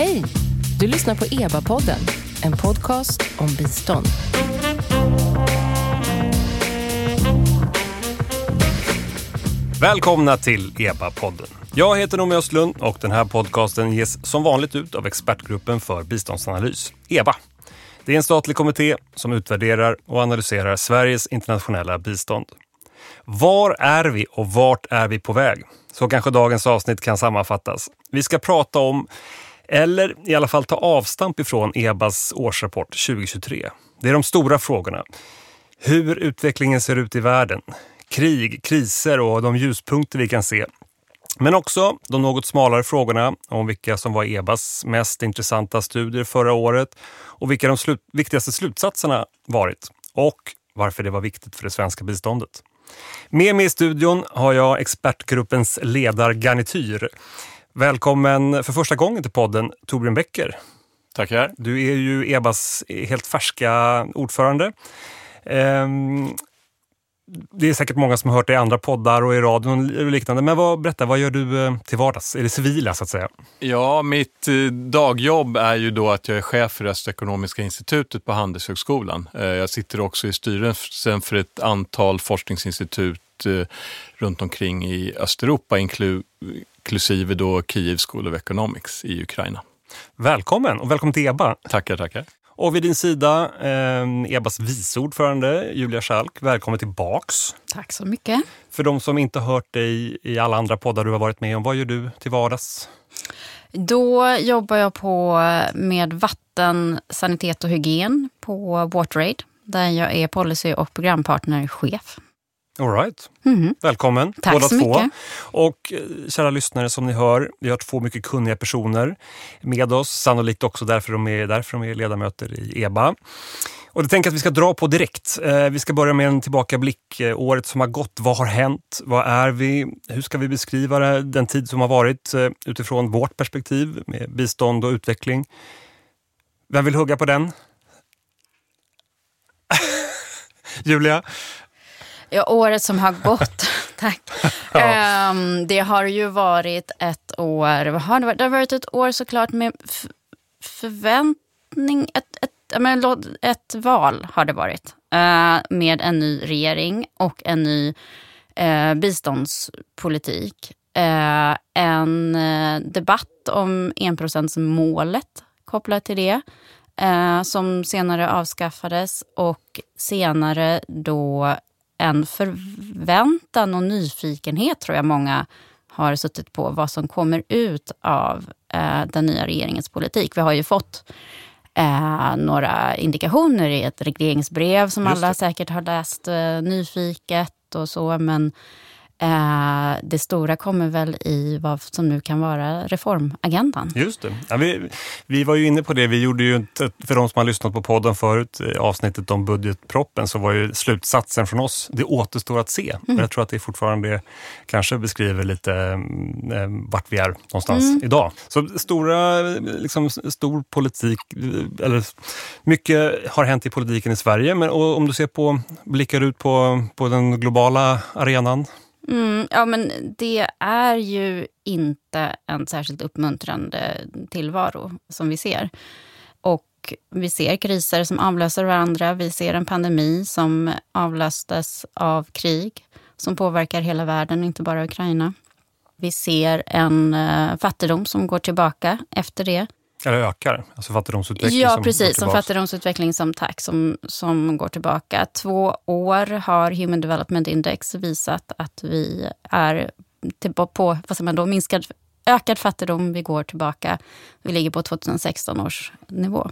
Hej! Du lyssnar på EBA-podden, en podcast om bistånd. Välkomna till EBA-podden. Jag heter Noomi Östlund och den här podcasten ges som vanligt ut av Expertgruppen för biståndsanalys, EBA. Det är en statlig kommitté som utvärderar och analyserar Sveriges internationella bistånd. Var är vi och vart är vi på väg? Så kanske dagens avsnitt kan sammanfattas. Vi ska prata om, eller i alla fall ta avstamp ifrån EBAs årsrapport 2023. Det är de stora frågorna. Hur utvecklingen ser ut i världen, krig, kriser och de ljuspunkter vi kan se. Men också de något smalare frågorna om vilka som var EBAs mest intressanta studier förra året och vilka de slu viktigaste slutsatserna varit och varför det var viktigt för det svenska biståndet. Med mig i studion har jag expertgruppens ledargarnityr. Välkommen för första gången till podden Torbjörn Becker. Tackar. Du är ju EBAs helt färska ordförande. Ehm, det är säkert många som har hört det i andra poddar och i radion och liknande. Men vad, berätta, vad gör du eh, till vardags? Är det civila så att säga? Ja, mitt eh, dagjobb är ju då att jag är chef för Östekonomiska institutet på Handelshögskolan. Eh, jag sitter också i styrelsen för ett antal forskningsinstitut runt omkring i Östeuropa, inklusive då Kiev School of Economics i Ukraina. Välkommen och välkommen till EBA. Tackar, tackar. Och vid din sida eh, EBAs vice ordförande Julia Schalk. Välkommen tillbaks. Tack så mycket. För de som inte hört dig i alla andra poddar du har varit med om, vad gör du till vardags? Då jobbar jag på med vatten, sanitet och hygien på WaterAid där jag är policy och programpartnerchef. All right. Mm. Välkommen Tack båda så två. Mycket. Och eh, kära lyssnare, som ni hör, vi har två mycket kunniga personer med oss. Sannolikt också därför de är, därför de är ledamöter i EBA. Och det tänker att vi ska dra på direkt. Eh, vi ska börja med en tillbakablick. Eh, året som har gått, vad har hänt? Vad är vi? Hur ska vi beskriva den tid som har varit utifrån vårt perspektiv med bistånd och utveckling? Vem vill hugga på den? Julia? Ja, året som har gått. Tack. ja. um, det har ju varit ett år, vad har det, varit? det har varit ett år såklart med förväntning, ett, ett, ett val har det varit. Uh, med en ny regering och en ny uh, biståndspolitik. Uh, en debatt om enprocentsmålet kopplat till det. som senare avskaffades och senare då en förväntan och nyfikenhet tror jag många har suttit på vad som kommer ut av eh, den nya regeringens politik. Vi har ju fått eh, några indikationer i ett regleringsbrev som alla säkert har läst eh, nyfiket och så, men Eh, det stora kommer väl i vad som nu kan vara reformagendan. Just det. Ja, vi, vi var ju inne på det. Vi gjorde ju inte, för de som har lyssnat på podden förut, avsnittet om budgetproppen, så var ju slutsatsen från oss, det återstår att se. Mm. Men jag tror att det fortfarande kanske beskriver lite eh, vart vi är någonstans mm. idag. Så stora, liksom, stor politik, eller mycket har hänt i politiken i Sverige. Men om du ser på, blickar ut på, på den globala arenan, Mm, ja, men det är ju inte en särskilt uppmuntrande tillvaro som vi ser. Och vi ser kriser som avlöser varandra. Vi ser en pandemi som avlöstes av krig som påverkar hela världen, inte bara Ukraina. Vi ser en eh, fattigdom som går tillbaka efter det. Eller ökar, alltså fattigdomsutveckling Ja, precis. Som fattigdomsutveckling som tack, som, som går tillbaka. Två år har Human Development Index visat att vi är till, på vad säger man då, minskad, ökad fattigdom. Vi går tillbaka. Vi ligger på 2016 års nivå.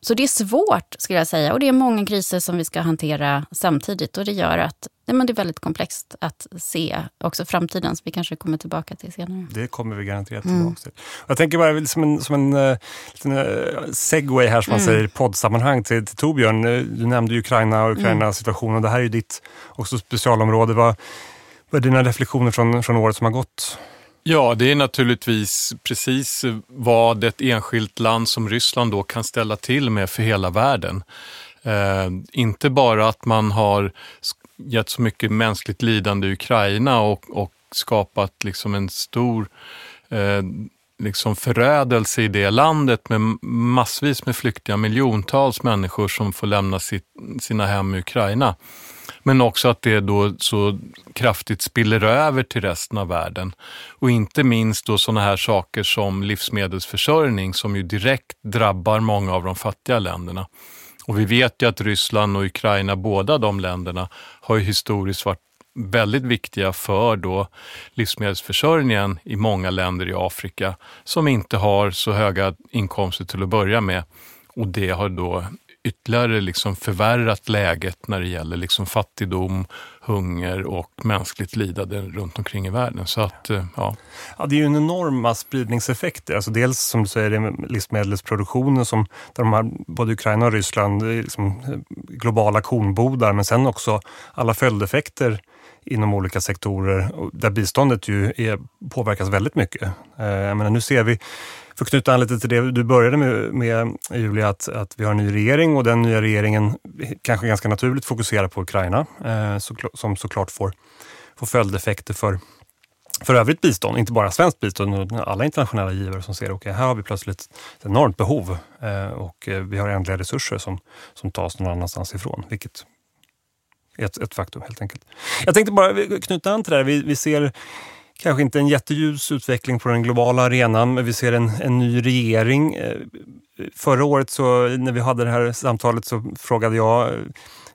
Så det är svårt, skulle jag säga. Och det är många kriser som vi ska hantera samtidigt. Och det gör att nej, men det är väldigt komplext att se också framtiden, som vi kanske kommer tillbaka till senare. Det kommer vi garanterat tillbaka mm. till. Jag tänker bara som en, som en uh, liten, uh, segway här, som man mm. säger, i poddsammanhang till, till Torbjörn. Du nämnde Ukraina och mm. situation och det här är ju ditt också specialområde. Vad, vad är dina reflektioner från, från året som har gått? Ja, det är naturligtvis precis vad ett enskilt land som Ryssland då kan ställa till med för hela världen. Eh, inte bara att man har gett så mycket mänskligt lidande i Ukraina och, och skapat liksom en stor eh, liksom förödelse i det landet med massvis med flyktingar, miljontals människor som får lämna sitt, sina hem i Ukraina. Men också att det då så kraftigt spiller över till resten av världen. Och inte minst då sådana här saker som livsmedelsförsörjning som ju direkt drabbar många av de fattiga länderna. Och vi vet ju att Ryssland och Ukraina, båda de länderna, har ju historiskt varit väldigt viktiga för då livsmedelsförsörjningen i många länder i Afrika som inte har så höga inkomster till att börja med. Och det har då ytterligare liksom förvärrat läget när det gäller liksom fattigdom, hunger och mänskligt lidande runt omkring i världen. Så att, eh, ja. Ja, det är ju en enorma spridningseffekter. Alltså dels som du säger, livsmedelsproduktionen som där de här, både Ukraina och Ryssland, liksom eh, globala kornbodar, men sen också alla följdeffekter inom olika sektorer där biståndet ju är, påverkas väldigt mycket. Eh, jag menar, nu ser vi för att knyta an lite till det du började med, med Julia, att, att vi har en ny regering och den nya regeringen kanske ganska naturligt fokuserar på Ukraina, eh, så, som såklart får, får följdeffekter för, för övrigt bistånd, inte bara svenskt bistånd, utan alla internationella givare som ser att okay, här har vi plötsligt ett enormt behov eh, och eh, vi har ändliga resurser som, som tas någon annanstans ifrån, vilket är ett, ett faktum helt enkelt. Jag tänkte bara knyta an till det här. Vi, vi ser kanske inte en jätteljus utveckling på den globala arenan, men vi ser en, en ny regering. Eh, förra året så, när vi hade det här samtalet så frågade jag eh,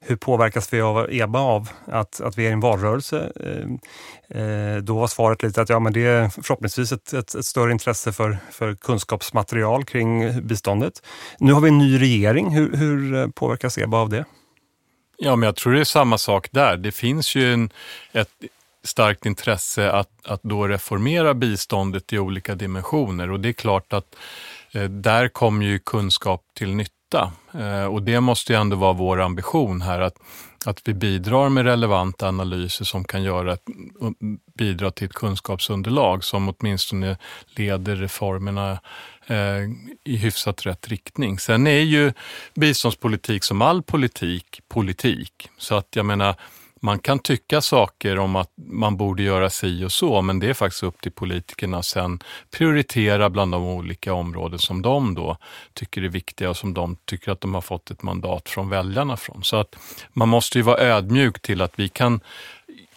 hur påverkas vi av EBA av att, att vi är i en valrörelse? Eh, eh, då var svaret lite att ja, men det är förhoppningsvis ett, ett, ett, större intresse för, för kunskapsmaterial kring biståndet. Nu har vi en ny regering. Hur, hur påverkas EBA av det? Ja, men jag tror det är samma sak där. Det finns ju en, ett starkt intresse att, att då reformera biståndet i olika dimensioner och det är klart att eh, där kommer ju kunskap till nytta eh, och det måste ju ändå vara vår ambition här att, att vi bidrar med relevanta analyser som kan göra, bidra till ett kunskapsunderlag som åtminstone leder reformerna eh, i hyfsat rätt riktning. Sen är ju biståndspolitik som all politik politik. Så att jag menar, man kan tycka saker om att man borde göra si och så, men det är faktiskt upp till politikerna att sen prioritera bland de olika områden som de då tycker är viktiga och som de tycker att de har fått ett mandat från väljarna från. Så att man måste ju vara ödmjuk till att vi kan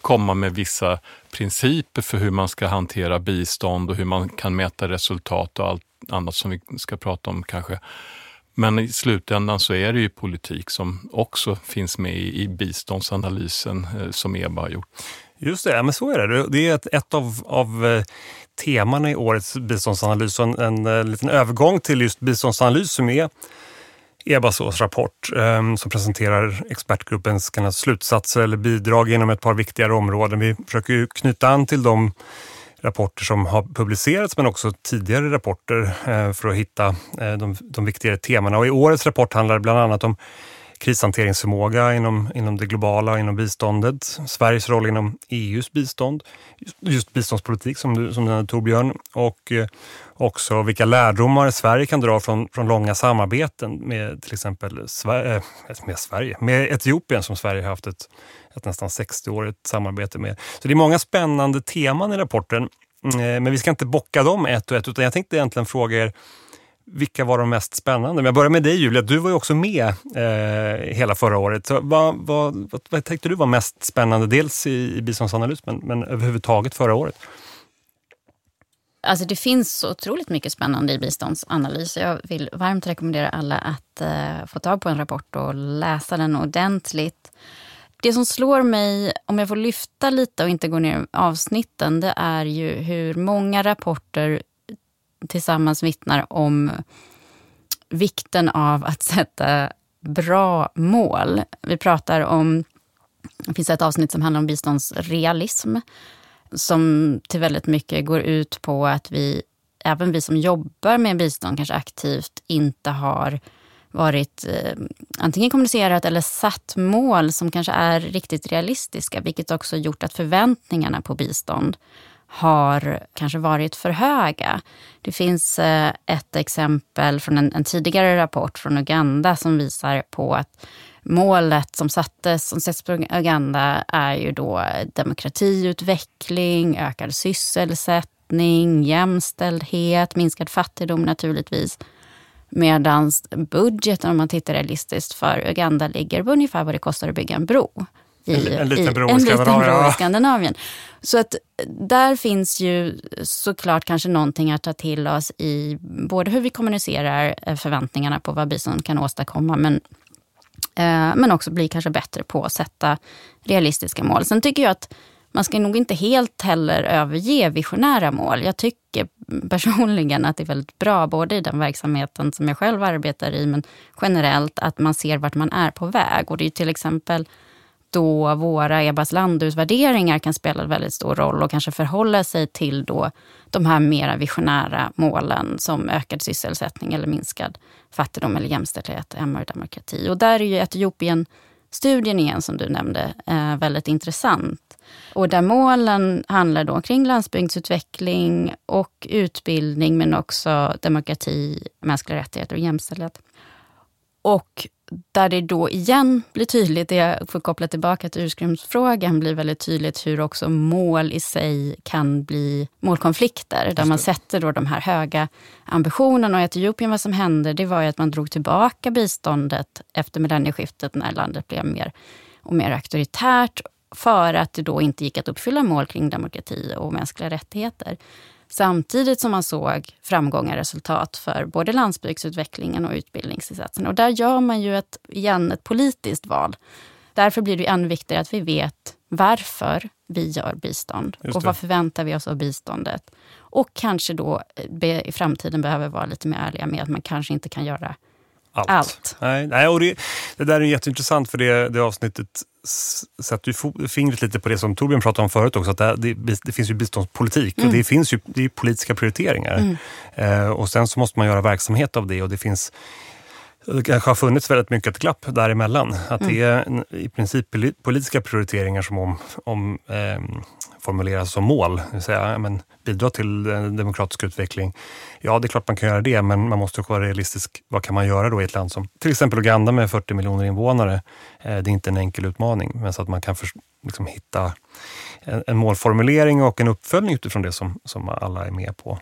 komma med vissa principer för hur man ska hantera bistånd och hur man kan mäta resultat och allt annat som vi ska prata om kanske. Men i slutändan så är det ju politik som också finns med i, biståndsanalysen eh, som EBA har gjort. Just det, men så är det. Det är ett, ett av, av eh, temana i årets biståndsanalys och en, en, en, liten övergång till just biståndsanalys som är EBAs årsrapport eh, som presenterar expertgruppens slutsatser eller bidrag inom ett par viktigare områden. Vi försöker knyta an till de rapporter som har publicerats men också tidigare rapporter eh, för att hitta eh, de, de viktigare temana. Och I årets rapport handlar det bland annat om krishanteringsförmåga inom, inom det globala, inom biståndet, Sveriges roll inom EUs bistånd, just biståndspolitik som du, som du nämnde Torbjörn, och eh, också vilka lärdomar Sverige kan dra från, från långa samarbeten med till exempel Sverige, med Sverige, med Etiopien som Sverige har haft ett ett nästan 60-årigt samarbete med. Så det är många spännande teman i rapporten. Mm, eh, men vi ska inte bocka dem ett och ett, utan jag tänkte egentligen fråga er vilka var de mest spännande? Men jag börjar med dig Julia, du var ju också med eh, hela förra året. Så vad, vad, vad, vad tänkte du var mest spännande? Dels i, i biståndsanalys men, men överhuvudtaget förra året? Alltså det finns så otroligt mycket spännande i biståndsanalys. Jag vill varmt rekommendera alla att eh, få tag på en rapport och läsa den ordentligt. Det som slår mig, om jag får lyfta lite och inte gå ner i avsnitten, det är ju hur många rapporter tillsammans vittnar om vikten av att sätta bra mål. Vi pratar om, det finns ett avsnitt som handlar om biståndsrealism, som till väldigt mycket går ut på att vi, även vi som jobbar med bistånd kanske aktivt, inte har varit eh, antingen kommunicerat eller satt mål som kanske är riktigt realistiska, vilket också gjort att förväntningarna på bistånd har kanske varit för höga. Det finns eh, ett exempel från en, en, tidigare rapport från Uganda som visar på att målet som sattes som sätts på Uganda är ju då demokratiutveckling, ökad sysselsättning sysselsättning, jämställdhet, minskad fattigdom naturligtvis. Medan budgeten, om man tittar realistiskt, för Uganda ligger på ungefär vad det kostar att bygga en bro. I, en, en liten bro, i, en liten bro i Skandinavien. Så att där finns ju såklart kanske någonting att ta till oss i både hur vi kommunicerar eh, förväntningarna på vad bistånd kan åstadkomma, men, eh, men också bli kanske bättre på att sätta realistiska mål. Sen tycker jag att man ska nog inte helt heller överge visionära mål. Jag tycker personligen att det är väldigt bra, både i den verksamheten som jag själv arbetar i, men generellt att man ser vart man är på väg. Och det är till exempel då våra EBAs landutvärderingar kan spela en väldigt stor roll och kanske förhålla sig till då de här mera visionära målen som ökad sysselsättning eller minskad fattigdom eller jämställdhet, MR demokrati. Och där är ju Etiopien-studien igen som du nämnde eh, väldigt intressant. Och där målen handlar då kring landsbygdsutveckling och utbildning men också demokrati, mänskliga rättigheter och jämställdhet. Och där det då igen blir tydligt, det jag får koppla tillbaka till ursprungsfrågan, blir väldigt tydligt hur också mål i sig kan bli målkonflikter. Där man sätter då de här höga ambitionerna. Och i Etiopien, vad som hände, det var ju att man drog tillbaka biståndet efter millennieskiftet när landet blev mer och mer auktoritärt för att det då inte gick att uppfylla mål kring demokrati och mänskliga rättigheter. Samtidigt som man såg framgångar resultat för både landsbygdsutvecklingen och utbildningsinsatsen. Och där gör man ju ett, igen ett politiskt val. Därför blir det ännu viktigare att vi vet varför vi gör bistånd och vad förväntar vi oss av biståndet. Och kanske då i framtiden behöver vara lite mer ärliga med att man kanske inte kan göra allt. allt. Nej, nej, och det, det där är jätteintressant för det, det avsnittet sätter ju fingret lite på det som Torbjörn pratade om förut också. Att det, det, det finns ju biståndspolitik mm. och det finns ju det är politiska prioriteringar. Mm. Eh, och sen så måste man göra verksamhet av det och det finns det kanske har funnits väldigt mycket ett glapp däremellan. Att mm. det är i princip politiska prioriteringar som om, om eh, formuleras som mål. Det vill säga, men, bidra till demokratisk utveckling. Ja, det är klart man kan göra det, men man måste också vara realistisk. Vad kan man göra då i ett land som till exempel Uganda med 40 miljoner invånare? Eh, det är inte en enkel utmaning, men så att man kan för, liksom, hitta en, en målformulering och en uppföljning utifrån det som, som alla är med på.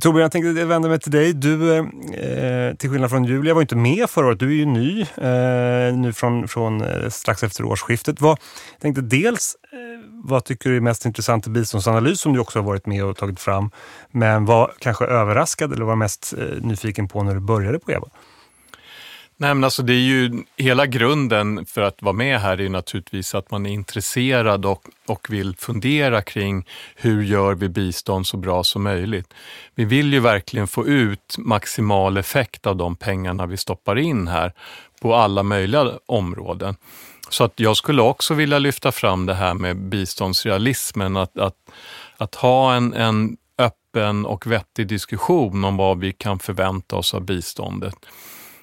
Torbjörn, jag tänkte vända mig till dig. Du, eh, eh till skillnad från Julia, var inte med förra året. Du är ju ny eh, nu från, från eh, strax efter årsskiftet. Vad, jag tänkte dels, eh, vad tycker du är mest intressant i biståndsanalys som du också har varit med och tagit fram? Men vad kanske överraskad eller var mest eh, nyfiken på när du började på EBA? Nej, men alltså det är ju hela grunden för att vara med här är ju naturligtvis att man är intresserad och, och vill fundera kring hur gör vi bistånd så bra som möjligt. Vi vill ju verkligen få ut maximal effekt av de pengarna vi stoppar in här på alla möjliga områden. Så att jag skulle också vilja lyfta fram det här med biståndsrealismen, att, att, att ha en, en öppen och vettig diskussion om vad vi kan förvänta oss av biståndet.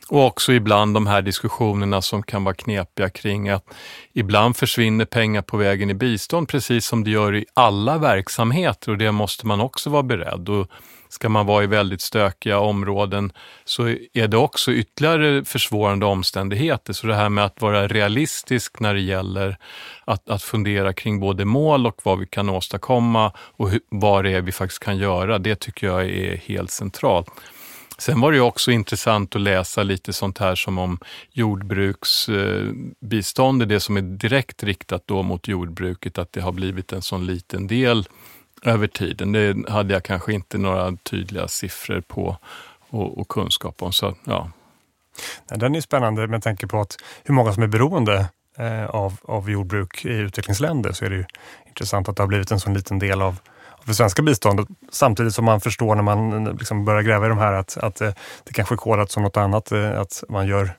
Och också ibland de här diskussionerna som kan vara knepiga kring att ibland försvinner pengar på vägen i bistånd precis som det gör i alla verksamheter och det måste man också vara beredd. Och ska man vara i väldigt stökiga områden så är det också ytterligare försvårande omständigheter. Så det här med att vara realistisk när det gäller att, att fundera kring både mål och vad vi kan åstadkomma och hur, vad det är vi faktiskt kan göra, det tycker jag är helt centralt. Sen var det också intressant att läsa lite sånt här som om jordbruksbistånd, det som är direkt riktat då mot jordbruket, att det har blivit en sån liten del över tiden. Det hade jag kanske inte några tydliga siffror på och, och kunskap om. Så, ja. Den är spännande med tanke på att hur många som är beroende eh, av, av jordbruk i utvecklingsländer så är det ju intressant att det har blivit en sån liten del av för svenska biståndet samtidigt som man förstår när man eh, liksom börjar gräva i de här att, att eh, det kanske är kodat som något annat, eh, att man gör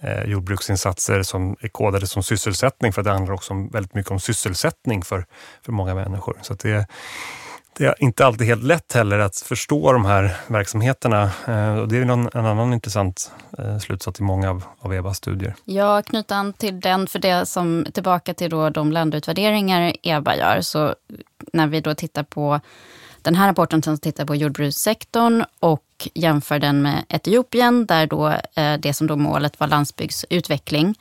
eh, jordbruksinsatser som är kodade som sysselsättning för det handlar också väldigt mycket om sysselsättning för, för många människor. Så det, det är inte alltid helt lätt heller att förstå de här verksamheterna. Och det är någon, en annan intressant slutsats i många av, av EBAs studier. Ja, knyta an till den, för det som tillbaka till då de landutvärderingar EBA gör, så när vi då tittar på den här rapporten som tittar på jordbrukssektorn och jämför den med Etiopien, där då eh, det som då målet var landsbygdsutveckling.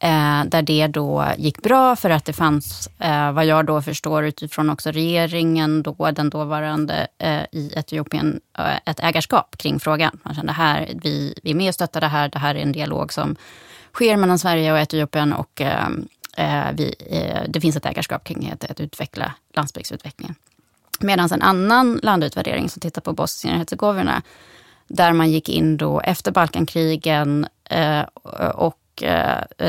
Eh, där det då gick bra för att det fanns, eh, vad jag då förstår utifrån också regeringen, då, den dåvarande i Etiopien, ett ägarskap kring frågan. Man kände här, vi, vi är med och stöttar det här, det här är en dialog som sker mellan Sverige och Etiopien och Eh, vi, eh, det finns ett ägarskap kring att, att utveckla landsbygdsutvecklingen. Medan en annan landutvärdering som tittar på Bosnien och Hercegovina, där man gick in då efter Balkankrigen eh, och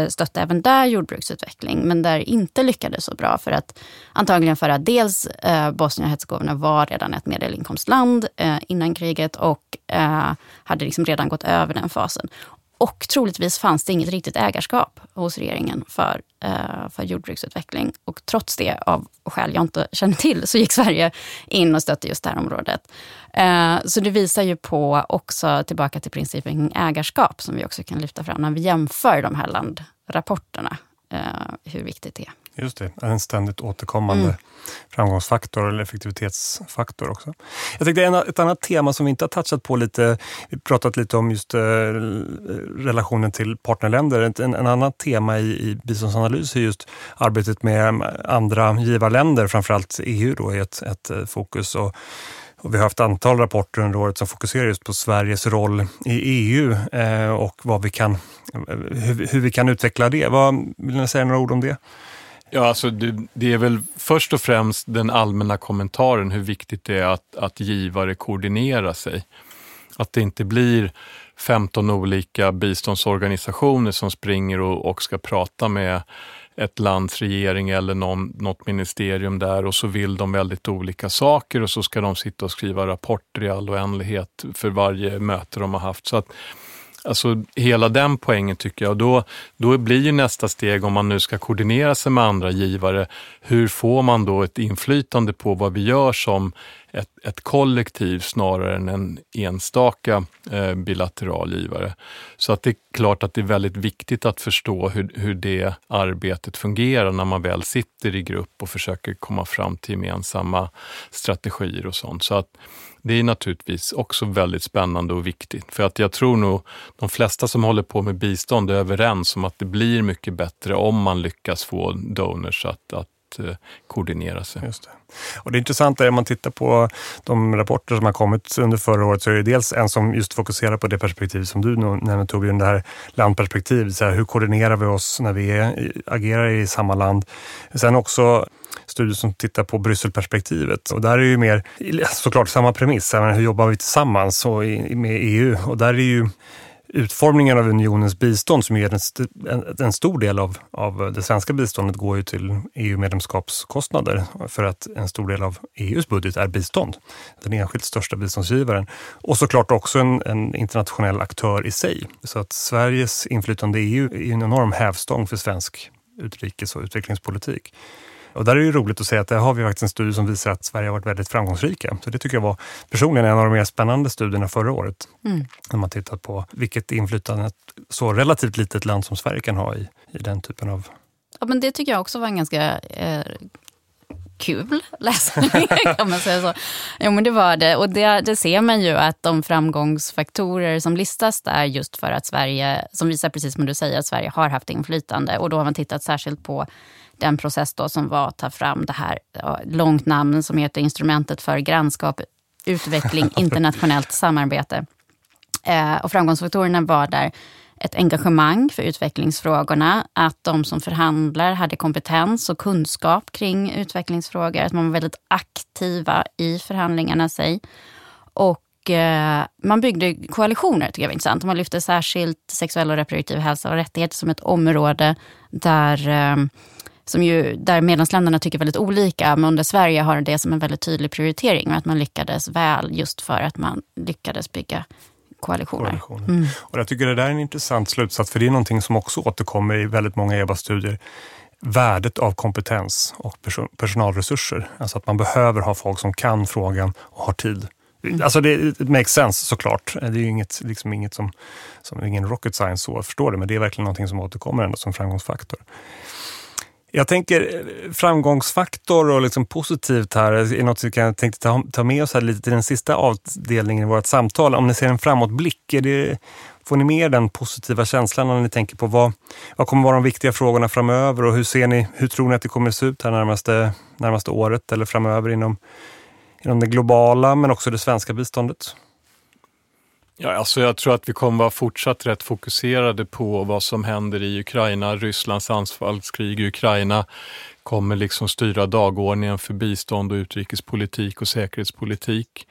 stötte även där jordbruksutveckling, men där inte lyckades så bra. För att, antagligen för att dels Bosnien och Hercegovina var redan ett medelinkomstland innan kriget och hade liksom redan gått över den fasen. Och troligtvis fanns det inget riktigt ägarskap hos regeringen för, eh, för jordbruksutveckling. Och trots det, av skäl jag inte känner till, så gick Sverige in och stötte just det här området. Eh, så det visar ju på, också tillbaka till principen kring ägarskap, som vi också kan lyfta fram när vi jämför de här landrapporterna, eh, hur viktigt det är. Just det, en ständigt återkommande mm. framgångsfaktor eller effektivitetsfaktor också. Jag tänkte en, ett annat tema som vi inte har touchat på lite, vi pratat lite om just eh, relationen till partnerländer. En, en annat tema i, i biståndsanalys är just arbetet med andra givarländer, framförallt EU då är ett, ett eh, fokus. Och, och vi har haft antal rapporter under året som fokuserar just på Sveriges roll i EU eh, och vad vi kan, hur, hur, vi kan utveckla det. Vad, vill ni säga några ord om det? Ja, alltså det, det, är väl först och främst den allmänna kommentaren hur viktigt det är att, att givare koordinerar sig. Att det inte blir 15 olika biståndsorganisationer som springer och, och ska prata med ett lands regering eller någon, något ministerium där och så vill de väldigt olika saker och så ska de sitta och skriva rapporter i all oändlighet för varje möte de har haft. Så att Alltså hela den poängen tycker jag. Då, då blir ju nästa steg om man nu ska koordinera sig med andra givare, hur får man då ett inflytande på vad vi gör som ett, ett kollektiv snarare än en enstaka eh, bilateral givare. Så att det är klart att det är väldigt viktigt att förstå hur, hur det arbetet fungerar när man väl sitter i grupp och försöker komma fram till gemensamma strategier och sånt. Så att det är naturligtvis också väldigt spännande och viktigt. För att jag tror nog de flesta som håller på med bistånd är överens om att det blir mycket bättre om man lyckas få donors att, att Eh, koordinera sig. Just det. Och det intressanta är om man tittar på de rapporter som har kommit under förra året så är det dels en som just fokuserar på det perspektiv som du nämnde Torbjörn, det här landperspektivet. Så här, hur koordinerar vi oss när vi är, agerar i samma land? Sen också studier som tittar på Brysselperspektivet och där är ju mer såklart samma premiss. Hur jobbar vi tillsammans med EU? Och där är ju utformningen av unionens bistånd som är en, en stor del av, av det svenska biståndet går ju till EU-medlemskapskostnader för att en stor del av EUs budget är bistånd. Den enskilt största biståndsgivaren. Och såklart också en, en internationell aktör i sig. Så att Sveriges inflytande i EU är en enorm hävstång för svensk utrikes och utvecklingspolitik. Och där är det roligt att se att där har vi faktiskt en studie som visar att Sverige har varit väldigt framgångsrika. Så det tycker jag var personligen en av de mer spännande studierna förra året. Mm. När man tittat på vilket inflytande ett så relativt litet land som Sverige kan ha i, i den typen av... Ja, men det tycker jag också var en ganska eh, kul läsning, kan man säga så. Jo, men det var det. Och det, det ser man ju att de framgångsfaktorer som listas där just för att Sverige, som visar precis som du säger, att Sverige har haft inflytande. Och då har man tittat särskilt på den process då som var att ta fram det här långt namn som heter Instrumentet för grannskap, utveckling, internationellt samarbete. Eh, och framgångsfaktorerna var där ett engagemang för utvecklingsfrågorna, att de som förhandlar hade kompetens och kunskap kring utvecklingsfrågor, att man var väldigt aktiva i förhandlingarna sig. Och eh, man byggde koalitioner, tycker jag var intressant. Man lyfte särskilt sexuell och reproduktiv hälsa och rättigheter som ett område där eh, som ju, där medlemsländerna tycker väldigt olika, men där Sverige har det som en väldigt tydlig prioritering. Att man lyckades väl just för att man lyckades bygga koalitioner. koalitioner. Mm. Och jag tycker det där är en intressant slutsats, för det är någonting som också återkommer i väldigt många EBA-studier. Värdet av kompetens och personalresurser. Alltså att man behöver ha folk som kan frågan och har tid. Mm. Alltså det makes sense såklart. Det är ju inget, liksom inget som, som ingen rocket science så, förstår det, men det är verkligen någonting som återkommer ändå som framgångsfaktor. Jag tänker eh, framgångsfaktor och liksom positivt här är något vi kan tänkte ta, ta med oss här lite till den sista avdelningen i vårt samtal. Om ni ser en framåtblick, är det får ni med den positiva känslan när ni tänker på vad, vad kommer vara de viktiga frågorna framöver och hur ser ni, hur tror ni att det kommer se ut här närmaste, närmaste året eller framöver inom, inom det globala men också det svenska biståndet? Ja, alltså jag tror att vi kommer vara fortsatt rätt fokuserade på vad som händer i Ukraina. Rysslands anfallskrig i Ukraina kommer liksom styra dagordningen för bistånd och utrikespolitik och säkerhetspolitik.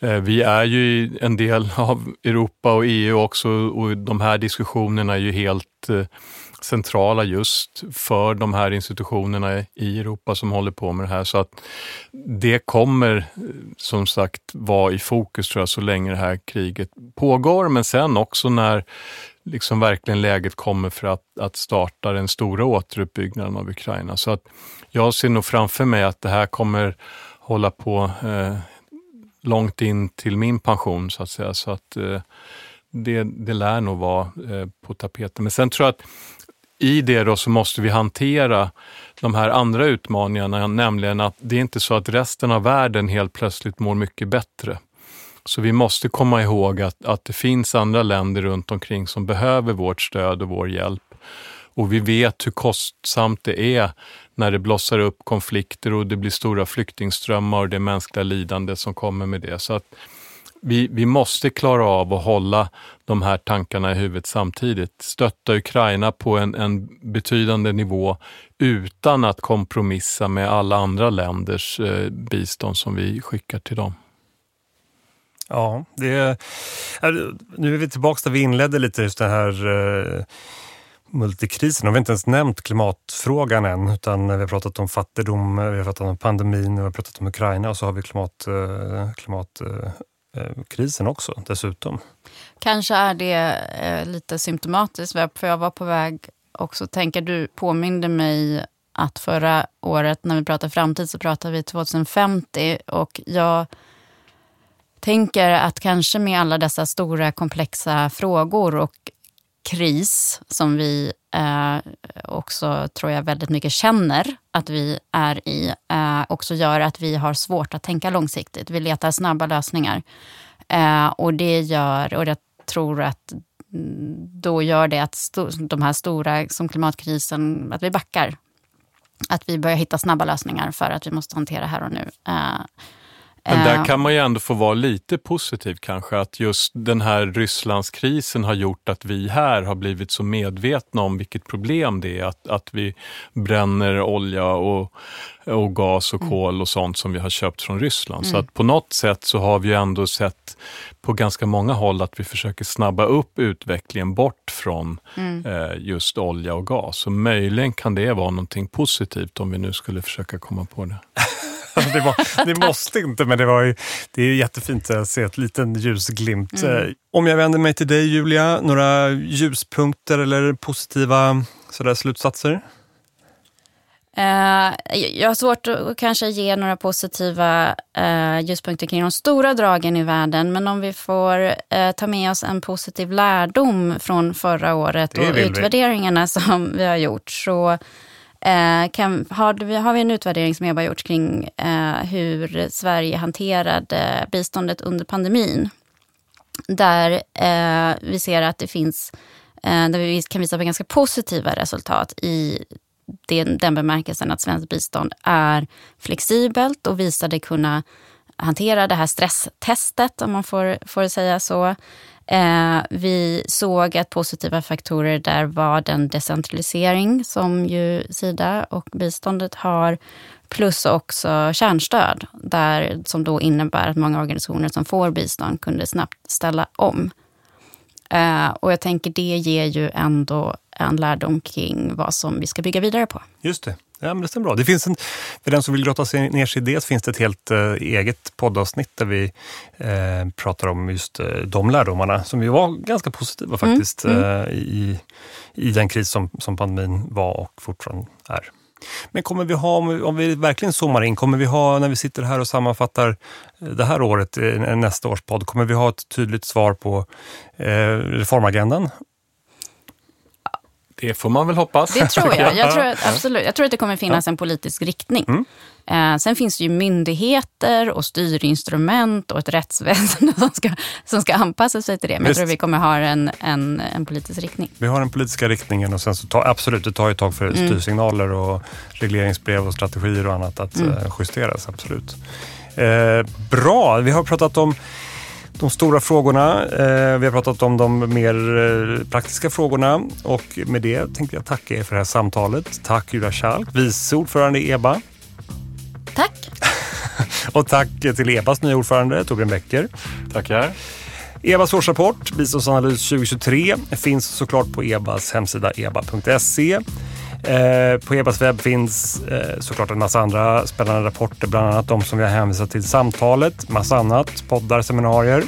Eh, vi är ju en del av Europa och EU också och de här diskussionerna är ju helt eh, centrala just för de här institutionerna i Europa som håller på med det här. Så att det kommer eh, som sagt vara i fokus tror jag så länge det här kriget pågår. Men sen också när liksom verkligen läget kommer för att, att starta den stora återuppbyggnaden av Ukraina. Så att jag ser nog framför mig att det här kommer hålla på eh, långt in till min pension så att säga. Så att eh, det, det lär nog vara eh, på tapeten. Men sen tror jag att i det då så måste vi hantera de här andra utmaningarna, nämligen att det är inte så att resten av världen helt plötsligt mår mycket bättre. Så vi måste komma ihåg att, att det finns andra länder runt omkring som behöver vårt stöd och vår hjälp. Och vi vet hur kostsamt det är när det blossar upp konflikter och det blir stora flyktingströmmar och det mänskliga lidande som kommer med det. Så att vi, vi måste klara av att hålla de här tankarna i huvudet samtidigt. Stötta Ukraina på en, en betydande nivå utan att kompromissa med alla andra länders eh, bistånd som vi skickar till dem. Ja, det är, nu är vi tillbaka där vi inledde lite just den här eh, multikrisen. Vi har inte ens nämnt klimatfrågan än utan vi har pratat om fattigdom, vi har pratat om pandemin, vi har pratat om Ukraina och så har vi klimat, eh, klimat eh, Eh, krisen också dessutom. Kanske är det eh, lite symptomatiskt, för jag var på väg också tänka, du påminde mig att förra året när vi pratade framtid så pratade vi 2050 och jag tänker att kanske med alla dessa stora komplexa frågor och kris som vi eh, också tror jag väldigt mycket känner att vi är i eh, också gör att vi har svårt att tänka långsiktigt. Vi letar snabba lösningar. Eh, och det gör, och jag tror att mm, då gör det att de här stora, som klimatkrisen, att vi backar. Att vi börjar hitta snabba lösningar för att vi måste hantera här och nu. Eh, men där eh. kan man ju ändå få vara lite positiv kanske, att just den här Rysslandskrisen har gjort att vi här har blivit så medvetna om vilket problem det är att, att vi bränner olja och, och gas och mm. kol och sånt som vi har köpt från Ryssland. Mm. Så att på något sätt så har vi ändå sett på ganska många håll att vi försöker snabba upp utvecklingen bort från mm. eh, just olja och gas. Så möjligen kan det vara någonting positivt om vi nu skulle försöka komma på det. det, var, det, måste inte, men det, var ju, det är jättefint att se ett liten ljusglimt. Mm. Eh, om jag vänder mig till dig Julia, några ljuspunkter eller positiva sådär, slutsatser? Uh, jag har svårt att kanske ge några positiva uh, ljuspunkter kring de stora dragen i världen. Men om vi får uh, ta med oss en positiv lärdom från förra året och utvärderingarna vi. som vi har gjort. Så Eh, kan, har, vi, har vi en utvärdering som Eba gjort kring eh, hur Sverige hanterade biståndet under pandemin. Där eh, vi ser att det finns, eh, där vi kan visa på ganska positiva resultat i den, den bemärkelsen att svenskt bistånd är flexibelt och visade kunna hantera det här stresstestet, om man får, får säga så. Eh, vi såg att positiva faktorer där var den decentralisering som ju Sida och biståndet har plus också kärnstöd där, som då innebär att många organisationer som får bistånd kunde snabbt ställa om. Eh, och jag tänker det ger ju ändå en lärdom kring vad som vi ska bygga vidare på. Just det. Ja, men det stämmer bra. Det finns en, för den som vill grotta sig ner sig i det finns det ett helt eh, eget poddavsnitt där vi eh, pratar om just eh, de lärdomarna som ju var ganska positiva mm, faktiskt mm, mm. i, i den kris som, som pandemin var och fortfarande är. Men kommer vi ha, om vi, verkligen zoomar in, kommer vi ha när vi sitter här och sammanfattar eh, det här året, eh, nästa års podd, kommer vi ha ett tydligt svar på eh, reformagendan Det får man väl hoppas. Det tror jag. Jag tror, att, absolut. jag tror att det kommer finnas en politisk riktning. Mm. Eh, sen finns det ju myndigheter och styrinstrument och ett rättsväsende som ska, som ska anpassa sig till det. Men jag Visst. tror vi kommer ha en, en, en politisk riktning. Vi har den politiska riktningen och sen så tar absolut, det tar ju tag för Mm. styrsignaler och regleringsbrev och strategier och annat att Mm. eh, justeras. Absolut. Eh, bra, vi har pratat om de stora frågorna. Eh, vi har pratat om de mer eh, praktiska frågorna och med det tänkte jag tacka er för det här samtalet. Tack Julia Schalk, vice ordförande i EBA. Tack! Och tack till EBAs nya ordförande Torbjörn Bäcker. Tackar. EBAs årsrapport, biståndsanalys 2023, finns såklart på EBAs hemsida eba.se. Eh, på EBAs webb finns eh, såklart en massa andra spännande rapporter, bland annat de som vi har hänvisat till samtalet, massa annat, poddar, seminarier.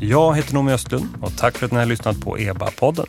Jag heter Noomi Östlund och tack för att ni har lyssnat på EBA-podden.